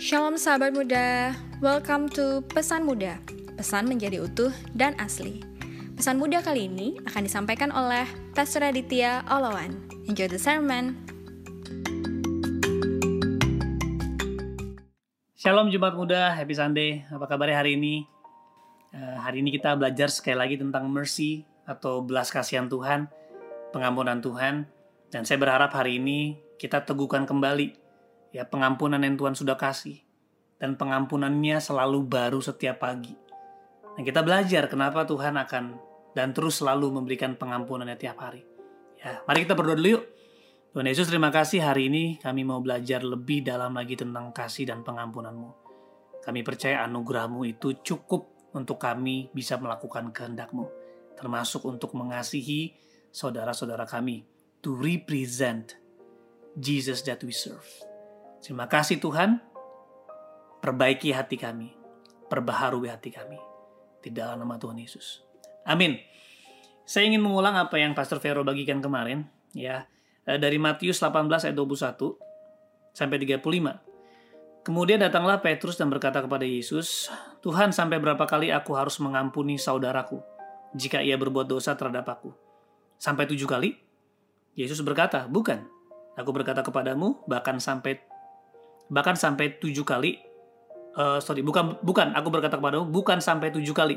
Shalom sahabat muda, welcome to Pesan Muda. Pesan menjadi utuh dan asli. Pesan muda kali ini akan disampaikan oleh Pastor Aditya Olawan. Enjoy the sermon. Shalom Jumat Muda, Happy Sunday. Apa kabarnya hari ini? Uh, hari ini kita belajar sekali lagi tentang mercy atau belas kasihan Tuhan, pengampunan Tuhan. Dan saya berharap hari ini kita teguhkan kembali ya pengampunan yang Tuhan sudah kasih dan pengampunannya selalu baru setiap pagi. Dan kita belajar kenapa Tuhan akan dan terus selalu memberikan pengampunannya tiap hari. Ya, mari kita berdoa dulu yuk. Tuhan Yesus terima kasih hari ini kami mau belajar lebih dalam lagi tentang kasih dan pengampunanmu. Kami percaya anugerahmu itu cukup untuk kami bisa melakukan kehendakmu. Termasuk untuk mengasihi saudara-saudara kami. To represent Jesus that we serve. Terima kasih Tuhan, perbaiki hati kami, perbaharui hati kami. Di dalam nama Tuhan Yesus. Amin. Saya ingin mengulang apa yang Pastor Vero bagikan kemarin, ya eh, dari Matius 18 ayat 21 sampai 35. Kemudian datanglah Petrus dan berkata kepada Yesus, Tuhan sampai berapa kali aku harus mengampuni saudaraku jika ia berbuat dosa terhadap aku? Sampai tujuh kali? Yesus berkata, bukan. Aku berkata kepadamu, bahkan sampai bahkan sampai tujuh kali uh, sorry bukan bukan aku berkata kepadamu bukan sampai tujuh kali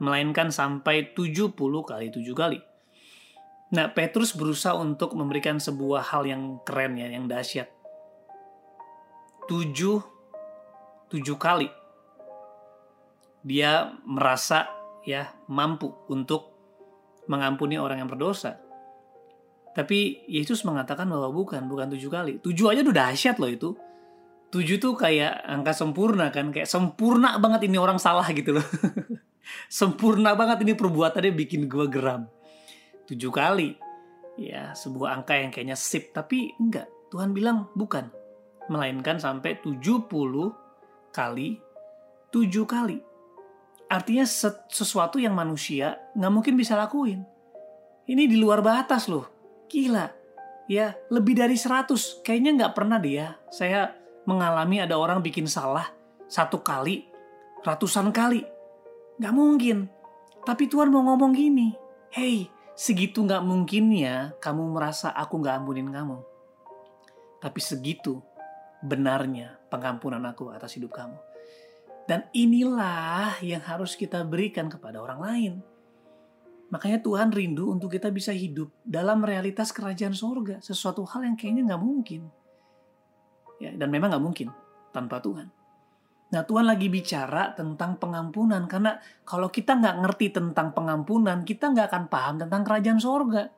melainkan sampai tujuh puluh kali tujuh kali. Nah Petrus berusaha untuk memberikan sebuah hal yang keren ya yang dahsyat. Tujuh tujuh kali dia merasa ya mampu untuk mengampuni orang yang berdosa. Tapi Yesus mengatakan bahwa bukan, bukan tujuh kali. Tujuh aja udah dahsyat loh itu tujuh tuh kayak angka sempurna kan kayak sempurna banget ini orang salah gitu loh. Sempurna banget ini perbuatannya bikin gue geram. Tujuh kali. Ya sebuah angka yang kayaknya sip tapi enggak. Tuhan bilang bukan. Melainkan sampai tujuh puluh kali tujuh kali. Artinya sesuatu yang manusia nggak mungkin bisa lakuin. Ini di luar batas loh. Gila. Ya lebih dari seratus. Kayaknya nggak pernah dia ya. saya mengalami ada orang bikin salah satu kali, ratusan kali. Gak mungkin. Tapi Tuhan mau ngomong gini, Hey, segitu gak mungkinnya kamu merasa aku gak ampunin kamu. Tapi segitu benarnya pengampunan aku atas hidup kamu. Dan inilah yang harus kita berikan kepada orang lain. Makanya Tuhan rindu untuk kita bisa hidup dalam realitas kerajaan sorga. Sesuatu hal yang kayaknya gak mungkin ya dan memang nggak mungkin tanpa Tuhan. Nah Tuhan lagi bicara tentang pengampunan karena kalau kita nggak ngerti tentang pengampunan kita nggak akan paham tentang kerajaan sorga.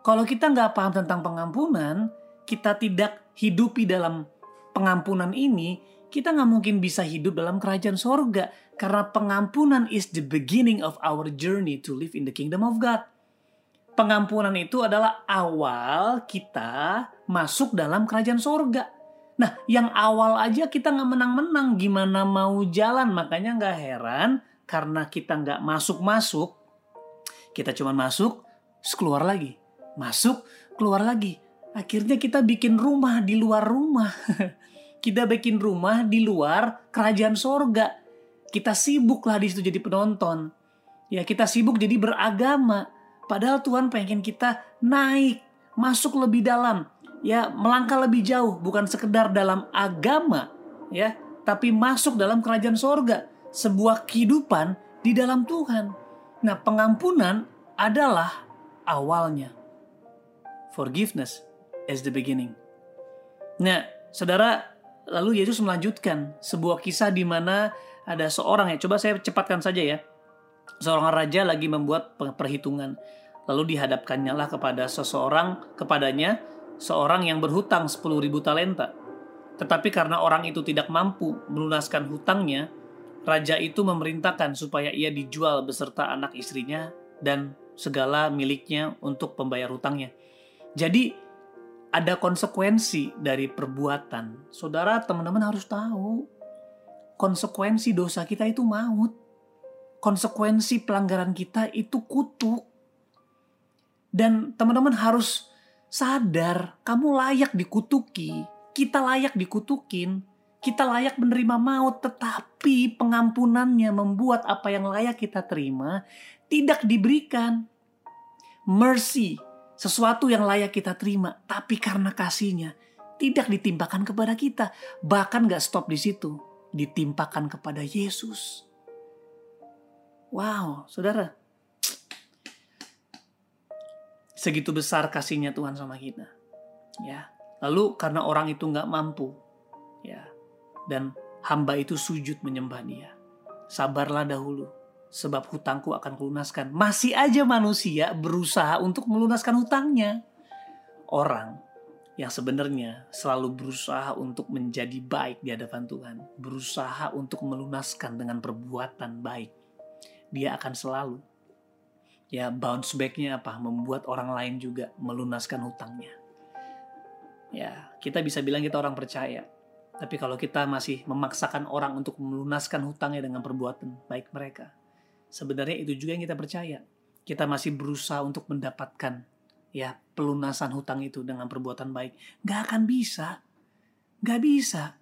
Kalau kita nggak paham tentang pengampunan kita tidak hidupi dalam pengampunan ini kita nggak mungkin bisa hidup dalam kerajaan sorga karena pengampunan is the beginning of our journey to live in the kingdom of God. Pengampunan itu adalah awal kita masuk dalam kerajaan sorga Nah, yang awal aja kita nggak menang-menang, gimana mau jalan? Makanya nggak heran karena kita nggak masuk-masuk, kita cuma masuk, keluar lagi, masuk, keluar lagi. Akhirnya kita bikin rumah di luar rumah. kita bikin rumah di luar kerajaan sorga. Kita sibuk lah di situ jadi penonton. Ya kita sibuk jadi beragama. Padahal Tuhan pengen kita naik, masuk lebih dalam ya melangkah lebih jauh bukan sekedar dalam agama ya tapi masuk dalam kerajaan sorga sebuah kehidupan di dalam Tuhan. Nah pengampunan adalah awalnya. Forgiveness is the beginning. Nah saudara lalu Yesus melanjutkan sebuah kisah di mana ada seorang ya coba saya cepatkan saja ya. Seorang raja lagi membuat perhitungan lalu dihadapkannya lah kepada seseorang kepadanya seorang yang berhutang 10.000 talenta. Tetapi karena orang itu tidak mampu melunaskan hutangnya, raja itu memerintahkan supaya ia dijual beserta anak istrinya dan segala miliknya untuk pembayar hutangnya. Jadi ada konsekuensi dari perbuatan. Saudara, teman-teman harus tahu konsekuensi dosa kita itu maut. Konsekuensi pelanggaran kita itu kutuk. Dan teman-teman harus sadar kamu layak dikutuki, kita layak dikutukin Kita layak menerima maut, tetapi pengampunannya membuat apa yang layak kita terima tidak diberikan. Mercy, sesuatu yang layak kita terima, tapi karena kasihnya tidak ditimpakan kepada kita. Bahkan gak stop di situ, ditimpakan kepada Yesus. Wow, saudara. Segitu besar kasihnya Tuhan sama kita. Ya, lalu karena orang itu nggak mampu, ya, dan hamba itu sujud menyembah dia. Sabarlah dahulu, sebab hutangku akan kulunaskan. Masih aja manusia berusaha untuk melunaskan hutangnya. Orang yang sebenarnya selalu berusaha untuk menjadi baik di hadapan Tuhan, berusaha untuk melunaskan dengan perbuatan baik. Dia akan selalu ya bounce backnya apa? Membuat orang lain juga melunaskan hutangnya. Ya, kita bisa bilang kita orang percaya, tapi kalau kita masih memaksakan orang untuk melunaskan hutangnya dengan perbuatan baik mereka, sebenarnya itu juga yang kita percaya. Kita masih berusaha untuk mendapatkan ya pelunasan hutang itu dengan perbuatan baik. Gak akan bisa. Gak bisa.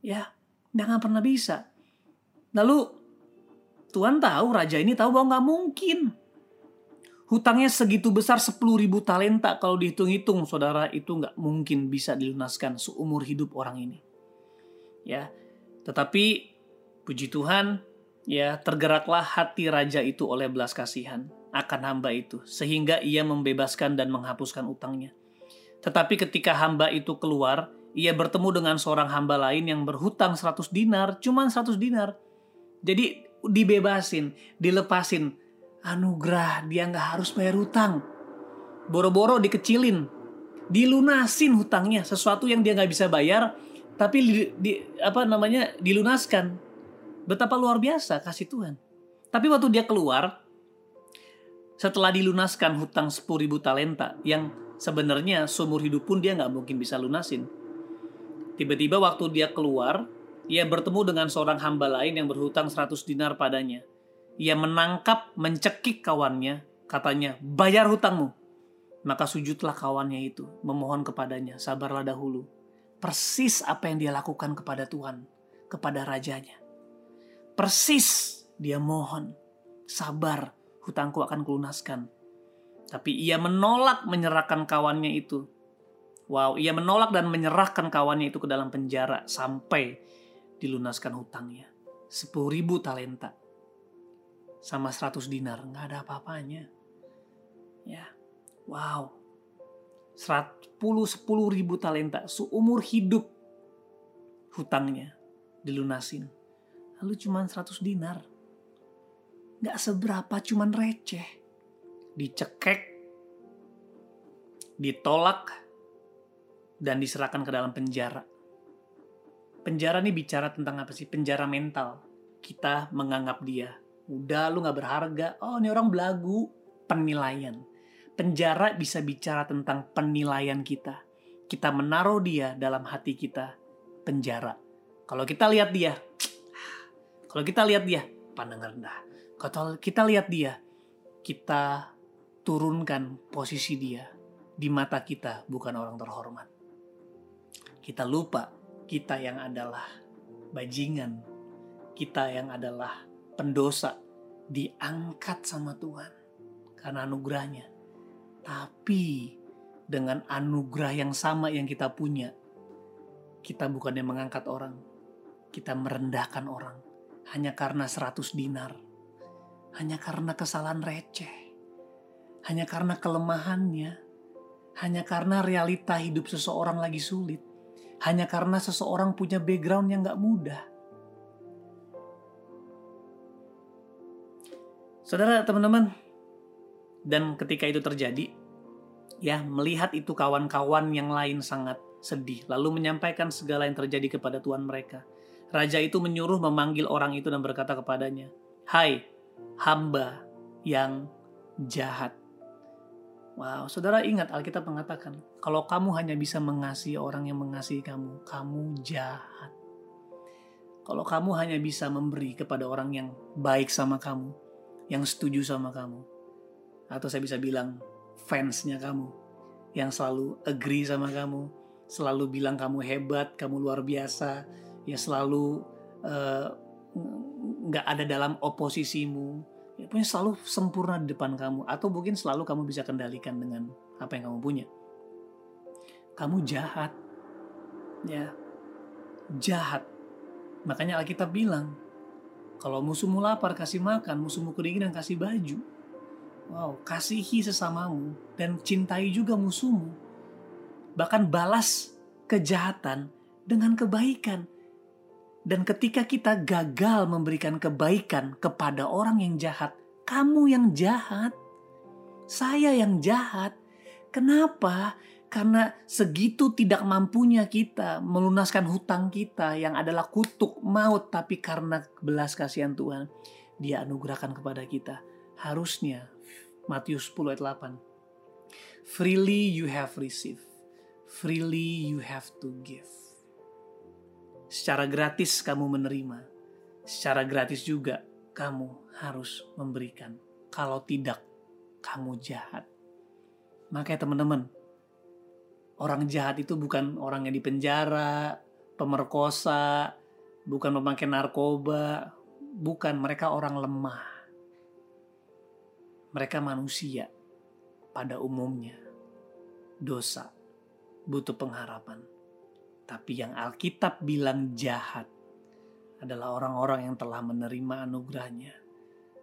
Ya, gak akan pernah bisa. Lalu Tuhan tahu, raja ini tahu bahwa gak mungkin. Hutangnya segitu besar 10 ribu talenta kalau dihitung-hitung saudara itu gak mungkin bisa dilunaskan seumur hidup orang ini ya. Tetapi puji Tuhan, ya tergeraklah hati raja itu oleh belas kasihan akan hamba itu sehingga ia membebaskan dan menghapuskan utangnya. Tetapi ketika hamba itu keluar, ia bertemu dengan seorang hamba lain yang berhutang 100 dinar, cuman 100 dinar. Jadi dibebasin, dilepasin. Anugerah, dia nggak harus bayar hutang. Boro-boro dikecilin, dilunasin hutangnya, sesuatu yang dia nggak bisa bayar, tapi di, di apa namanya dilunaskan. Betapa luar biasa kasih Tuhan. Tapi waktu dia keluar setelah dilunaskan hutang 10 ribu talenta yang sebenarnya seumur hidup pun dia nggak mungkin bisa lunasin. Tiba-tiba waktu dia keluar, ia bertemu dengan seorang hamba lain yang berhutang 100 dinar padanya. Ia menangkap, mencekik kawannya, katanya, bayar hutangmu. Maka sujudlah kawannya itu, memohon kepadanya, sabarlah dahulu, persis apa yang dia lakukan kepada Tuhan, kepada rajanya. Persis dia mohon, sabar, hutangku akan kulunaskan. Tapi ia menolak menyerahkan kawannya itu. Wow, ia menolak dan menyerahkan kawannya itu ke dalam penjara sampai dilunaskan hutangnya. Sepuluh ribu talenta. Sama seratus dinar, nggak ada apa-apanya. Ya, wow, 10 10 ribu talenta seumur hidup hutangnya dilunasin. Lalu cuma 100 dinar. Gak seberapa cuman receh. Dicekek, ditolak, dan diserahkan ke dalam penjara. Penjara nih bicara tentang apa sih? Penjara mental. Kita menganggap dia. Udah lu gak berharga. Oh ini orang belagu. Penilaian Penjara bisa bicara tentang penilaian kita. Kita menaruh dia dalam hati kita penjara. Kalau kita lihat dia, kalau kita lihat dia, pandang rendah. Kalau kita lihat dia, kita turunkan posisi dia di mata kita bukan orang terhormat. Kita lupa kita yang adalah bajingan, kita yang adalah pendosa diangkat sama Tuhan karena anugerahnya tapi dengan anugerah yang sama yang kita punya, kita bukannya mengangkat orang, kita merendahkan orang hanya karena 100 dinar, hanya karena kesalahan receh, hanya karena kelemahannya, hanya karena realita hidup seseorang lagi sulit, hanya karena seseorang punya background yang gak mudah. Saudara, teman-teman, dan ketika itu terjadi, ya melihat itu kawan-kawan yang lain sangat sedih, lalu menyampaikan segala yang terjadi kepada Tuhan mereka. Raja itu menyuruh memanggil orang itu dan berkata kepadanya, Hai, hamba yang jahat. Wow, saudara ingat Alkitab mengatakan, kalau kamu hanya bisa mengasihi orang yang mengasihi kamu, kamu jahat. Kalau kamu hanya bisa memberi kepada orang yang baik sama kamu, yang setuju sama kamu, atau saya bisa bilang fansnya kamu yang selalu agree sama kamu, selalu bilang kamu hebat, kamu luar biasa, ya selalu eh, nggak uh, ada dalam oposisimu ya punya selalu sempurna di depan kamu atau mungkin selalu kamu bisa kendalikan dengan apa yang kamu punya. Kamu jahat. Ya jahat. Makanya Alkitab bilang kalau musuhmu lapar kasih makan musuhmu kedinginan kasih baju wow kasihi sesamamu dan cintai juga musuhmu bahkan balas kejahatan dengan kebaikan dan ketika kita gagal memberikan kebaikan kepada orang yang jahat, kamu yang jahat, saya yang jahat. Kenapa? Karena segitu tidak mampunya kita melunaskan hutang kita yang adalah kutuk maut, tapi karena belas kasihan Tuhan, Dia anugerahkan kepada kita. Harusnya Matius 10 ayat 8. Freely you have received, freely you have to give Secara gratis kamu menerima. Secara gratis juga kamu harus memberikan. Kalau tidak, kamu jahat. Makanya teman-teman, orang jahat itu bukan orang yang dipenjara, pemerkosa, bukan pemakai narkoba, bukan mereka orang lemah. Mereka manusia pada umumnya. Dosa butuh pengharapan. Tapi yang Alkitab bilang jahat adalah orang-orang yang telah menerima anugerahnya,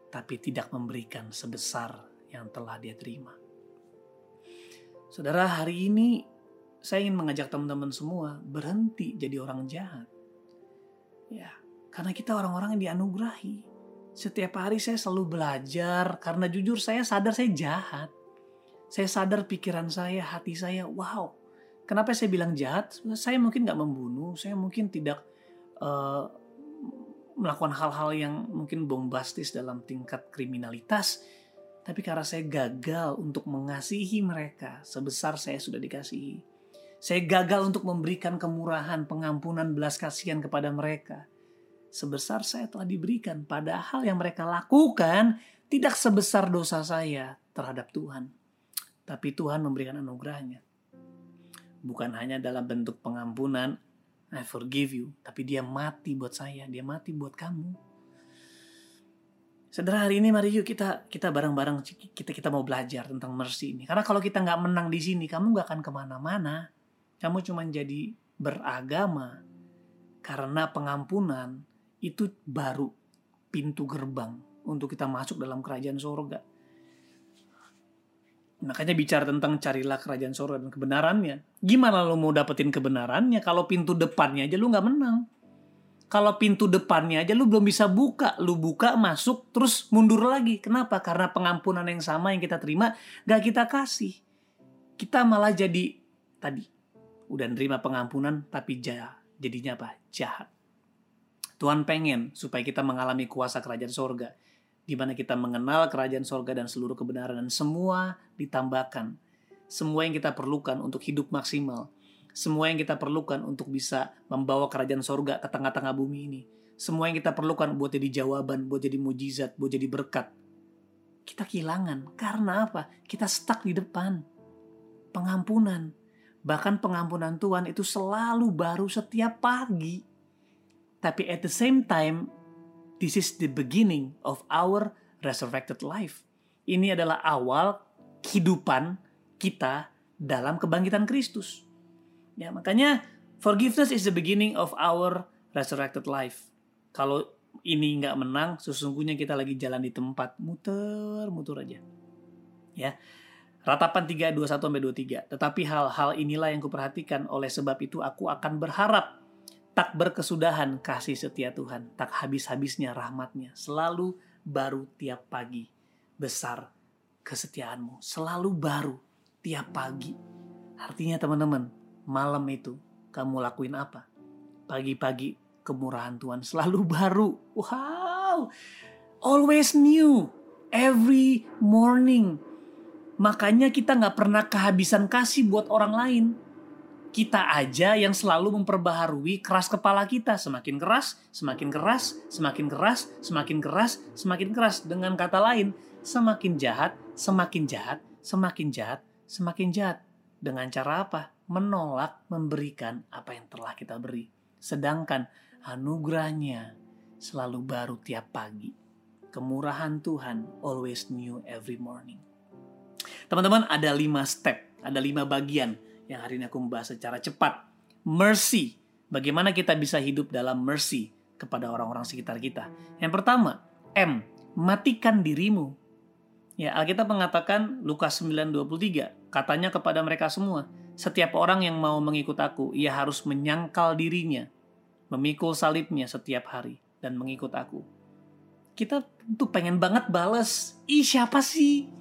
tapi tidak memberikan sebesar yang telah dia terima. Saudara, hari ini saya ingin mengajak teman-teman semua berhenti jadi orang jahat. Ya, karena kita orang-orang yang dianugerahi. Setiap hari saya selalu belajar karena jujur saya sadar saya jahat. Saya sadar pikiran saya, hati saya, wow, Kenapa saya bilang jahat? Saya mungkin nggak membunuh, saya mungkin tidak uh, melakukan hal-hal yang mungkin bombastis dalam tingkat kriminalitas, tapi karena saya gagal untuk mengasihi mereka sebesar saya sudah dikasihi. Saya gagal untuk memberikan kemurahan, pengampunan, belas kasihan kepada mereka. Sebesar saya telah diberikan, padahal yang mereka lakukan tidak sebesar dosa saya terhadap Tuhan. Tapi Tuhan memberikan anugerahnya bukan hanya dalam bentuk pengampunan, I forgive you, tapi dia mati buat saya, dia mati buat kamu. Saudara hari ini mari yuk kita kita bareng-bareng kita kita mau belajar tentang mercy ini. Karena kalau kita nggak menang di sini, kamu nggak akan ke mana-mana. Kamu cuma jadi beragama karena pengampunan itu baru pintu gerbang untuk kita masuk dalam kerajaan surga. Makanya bicara tentang carilah kerajaan surga dan kebenarannya. Gimana lo mau dapetin kebenarannya kalau pintu depannya aja lu nggak menang? Kalau pintu depannya aja lu belum bisa buka, lu buka masuk terus mundur lagi. Kenapa? Karena pengampunan yang sama yang kita terima gak kita kasih. Kita malah jadi tadi udah nerima pengampunan tapi jahat. Jadinya apa? Jahat. Tuhan pengen supaya kita mengalami kuasa kerajaan surga di mana kita mengenal kerajaan sorga dan seluruh kebenaran dan semua ditambahkan. Semua yang kita perlukan untuk hidup maksimal. Semua yang kita perlukan untuk bisa membawa kerajaan sorga ke tengah-tengah bumi ini. Semua yang kita perlukan buat jadi jawaban, buat jadi mujizat, buat jadi berkat. Kita kehilangan. Karena apa? Kita stuck di depan. Pengampunan. Bahkan pengampunan Tuhan itu selalu baru setiap pagi. Tapi at the same time, This is the beginning of our resurrected life. Ini adalah awal kehidupan kita dalam kebangkitan Kristus. Ya, makanya forgiveness is the beginning of our resurrected life. Kalau ini nggak menang, sesungguhnya kita lagi jalan di tempat muter-muter aja. Ya. Ratapan 3 21 sampai 23. Tetapi hal-hal inilah yang kuperhatikan oleh sebab itu aku akan berharap Tak berkesudahan kasih setia Tuhan, tak habis-habisnya rahmatnya, selalu baru tiap pagi. Besar kesetiaanmu, selalu baru tiap pagi. Artinya teman-teman, malam itu kamu lakuin apa? Pagi-pagi kemurahan Tuhan selalu baru. Wow, always new, every morning. Makanya kita nggak pernah kehabisan kasih buat orang lain kita aja yang selalu memperbaharui keras kepala kita semakin keras, semakin keras, semakin keras, semakin keras, semakin keras. Dengan kata lain, semakin jahat, semakin jahat, semakin jahat, semakin jahat. Dengan cara apa? Menolak memberikan apa yang telah kita beri. Sedangkan anugerahnya selalu baru tiap pagi. Kemurahan Tuhan always new every morning. Teman-teman ada lima step, ada lima bagian yang hari ini aku membahas secara cepat. Mercy, bagaimana kita bisa hidup dalam mercy kepada orang-orang sekitar kita. Yang pertama, M, matikan dirimu. Ya, Alkitab mengatakan Lukas 9:23, katanya kepada mereka semua, setiap orang yang mau mengikut aku, ia harus menyangkal dirinya, memikul salibnya setiap hari dan mengikut aku. Kita tuh pengen banget bales, ih siapa sih?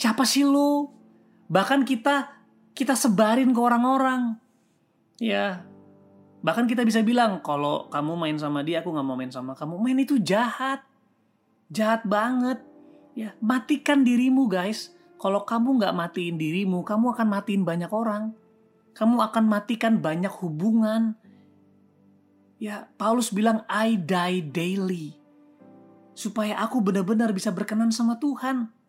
Siapa sih lu? Bahkan kita kita sebarin ke orang-orang. Ya, bahkan kita bisa bilang kalau kamu main sama dia, aku nggak mau main sama kamu. Main itu jahat, jahat banget. Ya, matikan dirimu guys. Kalau kamu nggak matiin dirimu, kamu akan matiin banyak orang. Kamu akan matikan banyak hubungan. Ya, Paulus bilang, I die daily. Supaya aku benar-benar bisa berkenan sama Tuhan.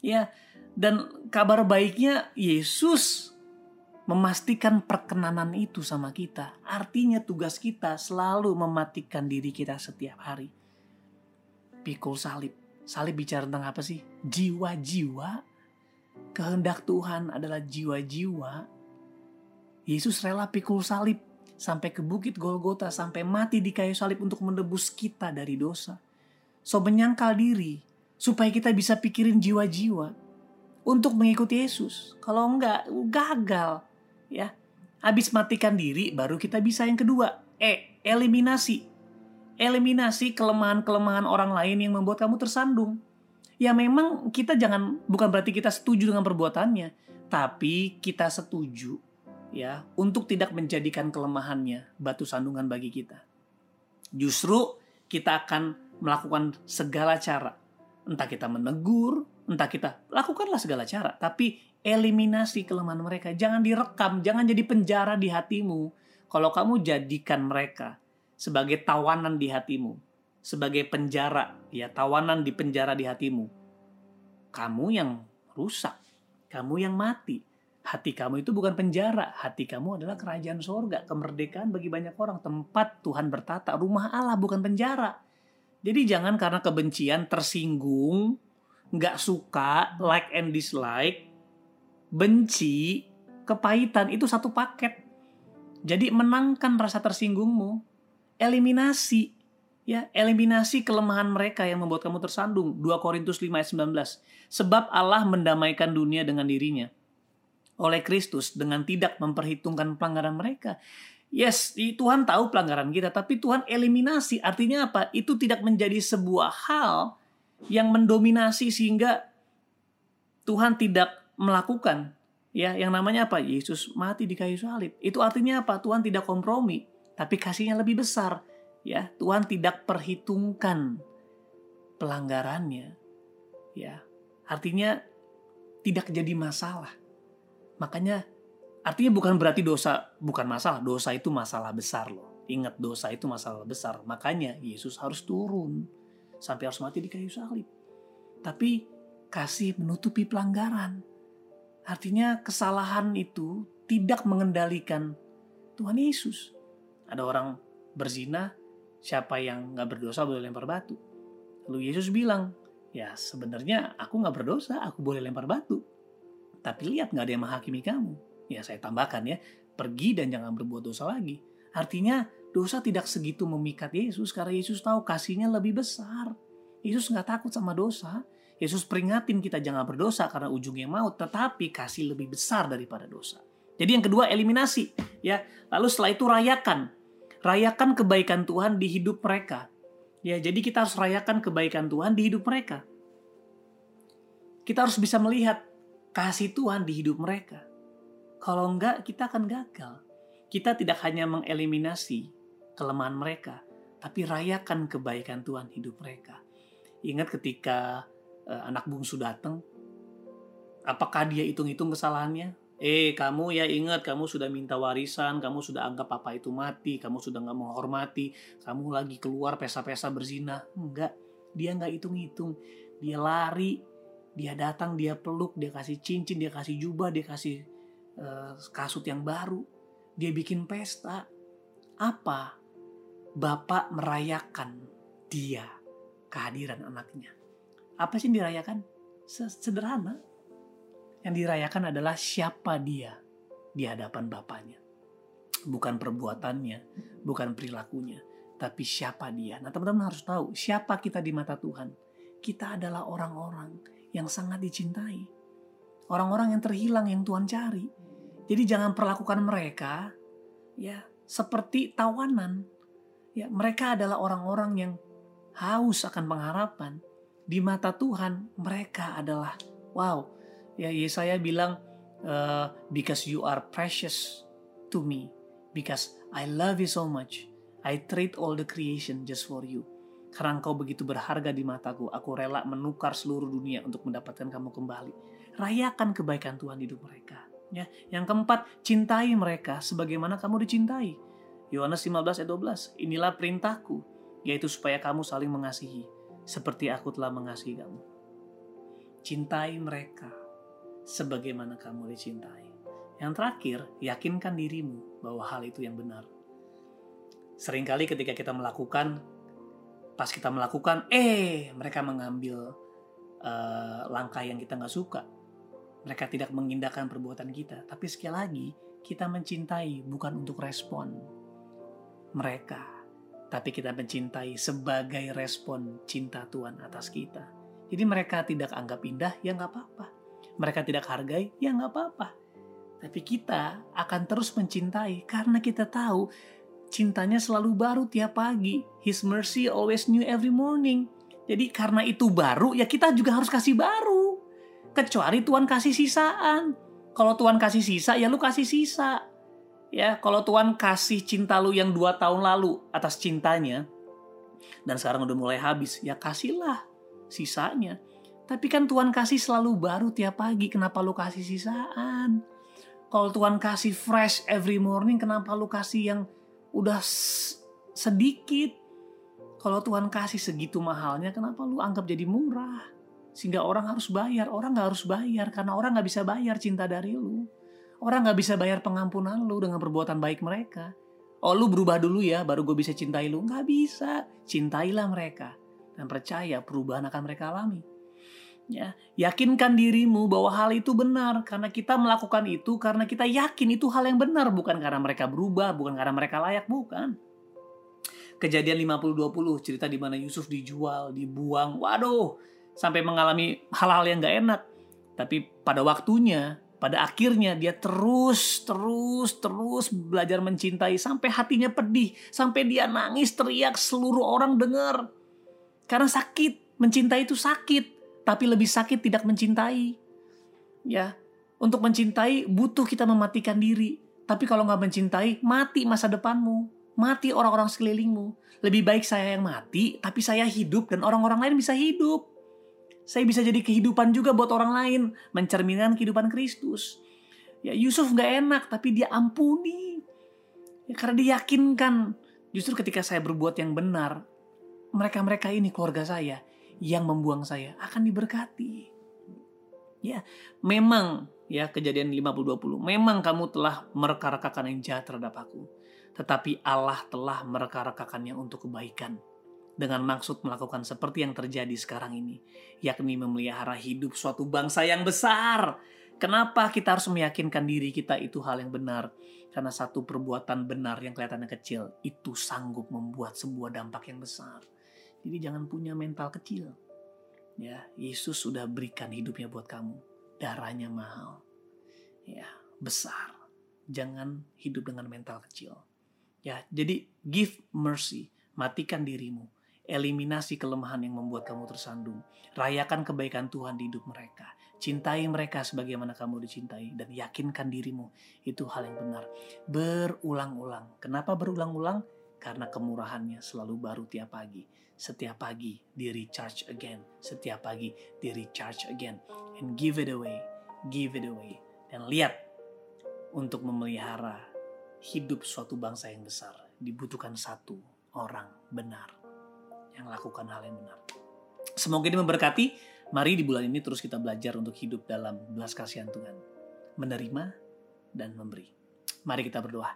Ya, dan kabar baiknya Yesus memastikan perkenanan itu sama kita. Artinya tugas kita selalu mematikan diri kita setiap hari. Pikul salib. Salib bicara tentang apa sih? Jiwa-jiwa kehendak Tuhan adalah jiwa-jiwa. Yesus rela pikul salib sampai ke bukit Golgota, sampai mati di kayu salib untuk menebus kita dari dosa. So menyangkal diri supaya kita bisa pikirin jiwa-jiwa untuk mengikuti Yesus. Kalau enggak, gagal. Ya, habis matikan diri baru kita bisa yang kedua. E, eliminasi. Eliminasi kelemahan-kelemahan orang lain yang membuat kamu tersandung ya memang kita jangan bukan berarti kita setuju dengan perbuatannya, tapi kita setuju ya untuk tidak menjadikan kelemahannya batu sandungan bagi kita. Justru kita akan melakukan segala cara. Entah kita menegur, entah kita lakukanlah segala cara, tapi eliminasi kelemahan mereka. Jangan direkam, jangan jadi penjara di hatimu. Kalau kamu jadikan mereka sebagai tawanan di hatimu, sebagai penjara, ya tawanan di penjara di hatimu. Kamu yang rusak, kamu yang mati. Hati kamu itu bukan penjara, hati kamu adalah kerajaan sorga, kemerdekaan bagi banyak orang, tempat Tuhan bertata, rumah Allah bukan penjara. Jadi jangan karena kebencian tersinggung, nggak suka, like and dislike, benci, kepahitan itu satu paket. Jadi menangkan rasa tersinggungmu, eliminasi ya eliminasi kelemahan mereka yang membuat kamu tersandung. 2 Korintus 5 ayat 19 sebab Allah mendamaikan dunia dengan dirinya. Oleh Kristus dengan tidak memperhitungkan pelanggaran mereka yes Tuhan tahu pelanggaran kita tapi Tuhan eliminasi. Artinya apa? Itu tidak menjadi sebuah hal yang mendominasi sehingga Tuhan tidak melakukan ya. Yang namanya apa? Yesus mati di kayu salib. Itu artinya apa? Tuhan tidak kompromi tapi kasihnya lebih besar ya. Tuhan tidak perhitungkan pelanggarannya ya. Artinya tidak jadi masalah. Makanya artinya bukan berarti dosa bukan masalah. Dosa itu masalah besar loh. Ingat dosa itu masalah besar. Makanya Yesus harus turun. Sampai harus mati di kayu salib. Tapi kasih menutupi pelanggaran. Artinya kesalahan itu tidak mengendalikan Tuhan Yesus. Ada orang berzina siapa yang nggak berdosa boleh lempar batu. Lalu Yesus bilang, ya sebenarnya aku nggak berdosa, aku boleh lempar batu. Tapi lihat nggak ada yang menghakimi kamu. Ya saya tambahkan ya, pergi dan jangan berbuat dosa lagi. Artinya dosa tidak segitu memikat Yesus karena Yesus tahu kasihnya lebih besar. Yesus nggak takut sama dosa. Yesus peringatin kita jangan berdosa karena ujungnya maut, tetapi kasih lebih besar daripada dosa. Jadi yang kedua eliminasi, ya. Lalu setelah itu rayakan rayakan kebaikan Tuhan di hidup mereka. Ya, jadi kita harus rayakan kebaikan Tuhan di hidup mereka. Kita harus bisa melihat kasih Tuhan di hidup mereka. Kalau enggak, kita akan gagal. Kita tidak hanya mengeliminasi kelemahan mereka, tapi rayakan kebaikan Tuhan hidup mereka. Ingat ketika uh, anak bungsu datang, apakah dia hitung-hitung kesalahannya? Eh, kamu ya ingat, kamu sudah minta warisan, kamu sudah anggap papa itu mati, kamu sudah nggak menghormati, kamu lagi keluar pesta-pesta berzina. Enggak, dia nggak hitung-hitung. Dia lari, dia datang, dia peluk, dia kasih cincin, dia kasih jubah, dia kasih uh, kasut yang baru. Dia bikin pesta. Apa? Bapak merayakan dia kehadiran anaknya. Apa sih yang dirayakan? Sederhana. Yang dirayakan adalah siapa dia di hadapan Bapaknya. Bukan perbuatannya, bukan perilakunya, tapi siapa dia. Nah teman-teman harus tahu siapa kita di mata Tuhan. Kita adalah orang-orang yang sangat dicintai. Orang-orang yang terhilang yang Tuhan cari. Jadi jangan perlakukan mereka ya seperti tawanan. Ya, mereka adalah orang-orang yang haus akan pengharapan. Di mata Tuhan mereka adalah wow. Ya Yesaya bilang uh, because you are precious to me because I love you so much. I trade all the creation just for you. Karena engkau begitu berharga di mataku, aku rela menukar seluruh dunia untuk mendapatkan kamu kembali. Rayakan kebaikan Tuhan hidup mereka. Ya, yang keempat, cintai mereka sebagaimana kamu dicintai. Yohanes 15 ayat 12. Inilah perintahku, yaitu supaya kamu saling mengasihi seperti aku telah mengasihi kamu. Cintai mereka sebagaimana kamu dicintai. Yang terakhir, yakinkan dirimu bahwa hal itu yang benar. Seringkali ketika kita melakukan, pas kita melakukan, eh mereka mengambil uh, langkah yang kita nggak suka mereka tidak mengindahkan perbuatan kita. Tapi sekali lagi, kita mencintai bukan untuk respon mereka. Tapi kita mencintai sebagai respon cinta Tuhan atas kita. Jadi mereka tidak anggap indah, ya nggak apa-apa. Mereka tidak hargai, ya nggak apa-apa. Tapi kita akan terus mencintai karena kita tahu cintanya selalu baru tiap pagi. His mercy always new every morning. Jadi karena itu baru, ya kita juga harus kasih baru kecuali Tuhan kasih sisaan. Kalau Tuhan kasih sisa, ya lu kasih sisa. Ya, kalau Tuhan kasih cinta lu yang dua tahun lalu atas cintanya, dan sekarang udah mulai habis, ya kasihlah sisanya. Tapi kan Tuhan kasih selalu baru tiap pagi, kenapa lu kasih sisaan? Kalau Tuhan kasih fresh every morning, kenapa lu kasih yang udah sedikit? Kalau Tuhan kasih segitu mahalnya, kenapa lu anggap jadi murah? Sehingga orang harus bayar. Orang gak harus bayar karena orang gak bisa bayar cinta dari lu. Orang gak bisa bayar pengampunan lu dengan perbuatan baik mereka. Oh lu berubah dulu ya baru gue bisa cintai lu. Gak bisa. Cintailah mereka. Dan percaya perubahan akan mereka alami. Ya, yakinkan dirimu bahwa hal itu benar karena kita melakukan itu karena kita yakin itu hal yang benar bukan karena mereka berubah, bukan karena mereka layak, bukan. Kejadian 50-20 cerita di mana Yusuf dijual, dibuang. Waduh, sampai mengalami hal-hal yang gak enak. Tapi pada waktunya, pada akhirnya dia terus, terus, terus belajar mencintai sampai hatinya pedih, sampai dia nangis teriak seluruh orang dengar. Karena sakit, mencintai itu sakit, tapi lebih sakit tidak mencintai. Ya, untuk mencintai butuh kita mematikan diri. Tapi kalau nggak mencintai, mati masa depanmu, mati orang-orang sekelilingmu. Lebih baik saya yang mati, tapi saya hidup dan orang-orang lain bisa hidup. Saya bisa jadi kehidupan juga buat orang lain. Mencerminkan kehidupan Kristus. Ya Yusuf gak enak tapi dia ampuni. Ya, karena dia yakinkan justru ketika saya berbuat yang benar. Mereka-mereka ini keluarga saya yang membuang saya akan diberkati. Ya, memang ya kejadian 50-20. Memang kamu telah mereka-rekakan yang jahat terhadap aku. Tetapi Allah telah mereka-rekakannya untuk kebaikan dengan maksud melakukan seperti yang terjadi sekarang ini, yakni memelihara hidup suatu bangsa yang besar. Kenapa kita harus meyakinkan diri kita itu hal yang benar? Karena satu perbuatan benar yang kelihatannya kecil itu sanggup membuat sebuah dampak yang besar. Jadi jangan punya mental kecil. Ya, Yesus sudah berikan hidupnya buat kamu. Darahnya mahal. Ya, besar. Jangan hidup dengan mental kecil. Ya, jadi give mercy, matikan dirimu Eliminasi kelemahan yang membuat kamu tersandung. Rayakan kebaikan Tuhan di hidup mereka. Cintai mereka sebagaimana kamu dicintai dan yakinkan dirimu itu hal yang benar. Berulang-ulang. Kenapa berulang-ulang? Karena kemurahannya selalu baru tiap pagi. Setiap pagi di recharge again. Setiap pagi di recharge again. And give it away. Give it away. Dan lihat untuk memelihara hidup suatu bangsa yang besar dibutuhkan satu orang benar yang lakukan hal yang benar. Semoga ini memberkati. Mari di bulan ini terus kita belajar untuk hidup dalam belas kasihan Tuhan. Menerima dan memberi. Mari kita berdoa.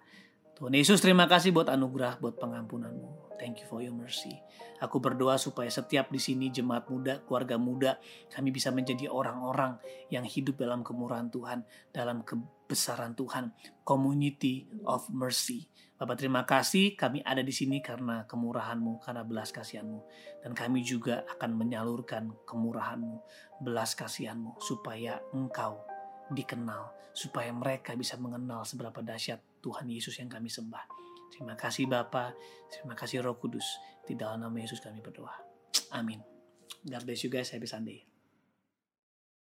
Tuhan Yesus terima kasih buat anugerah, buat pengampunanmu. Thank you for your mercy. Aku berdoa supaya setiap di sini jemaat muda, keluarga muda, kami bisa menjadi orang-orang yang hidup dalam kemurahan Tuhan, dalam kebesaran Tuhan, community of mercy. Bapak terima kasih kami ada di sini karena kemurahanmu, karena belas kasihanmu. Dan kami juga akan menyalurkan kemurahanmu, belas kasihanmu, supaya engkau dikenal, supaya mereka bisa mengenal seberapa dahsyat Tuhan Yesus yang kami sembah. Terima kasih Bapa, terima kasih Roh Kudus. Di dalam nama Yesus kami berdoa. Amin. God bless you guys. Happy Sunday.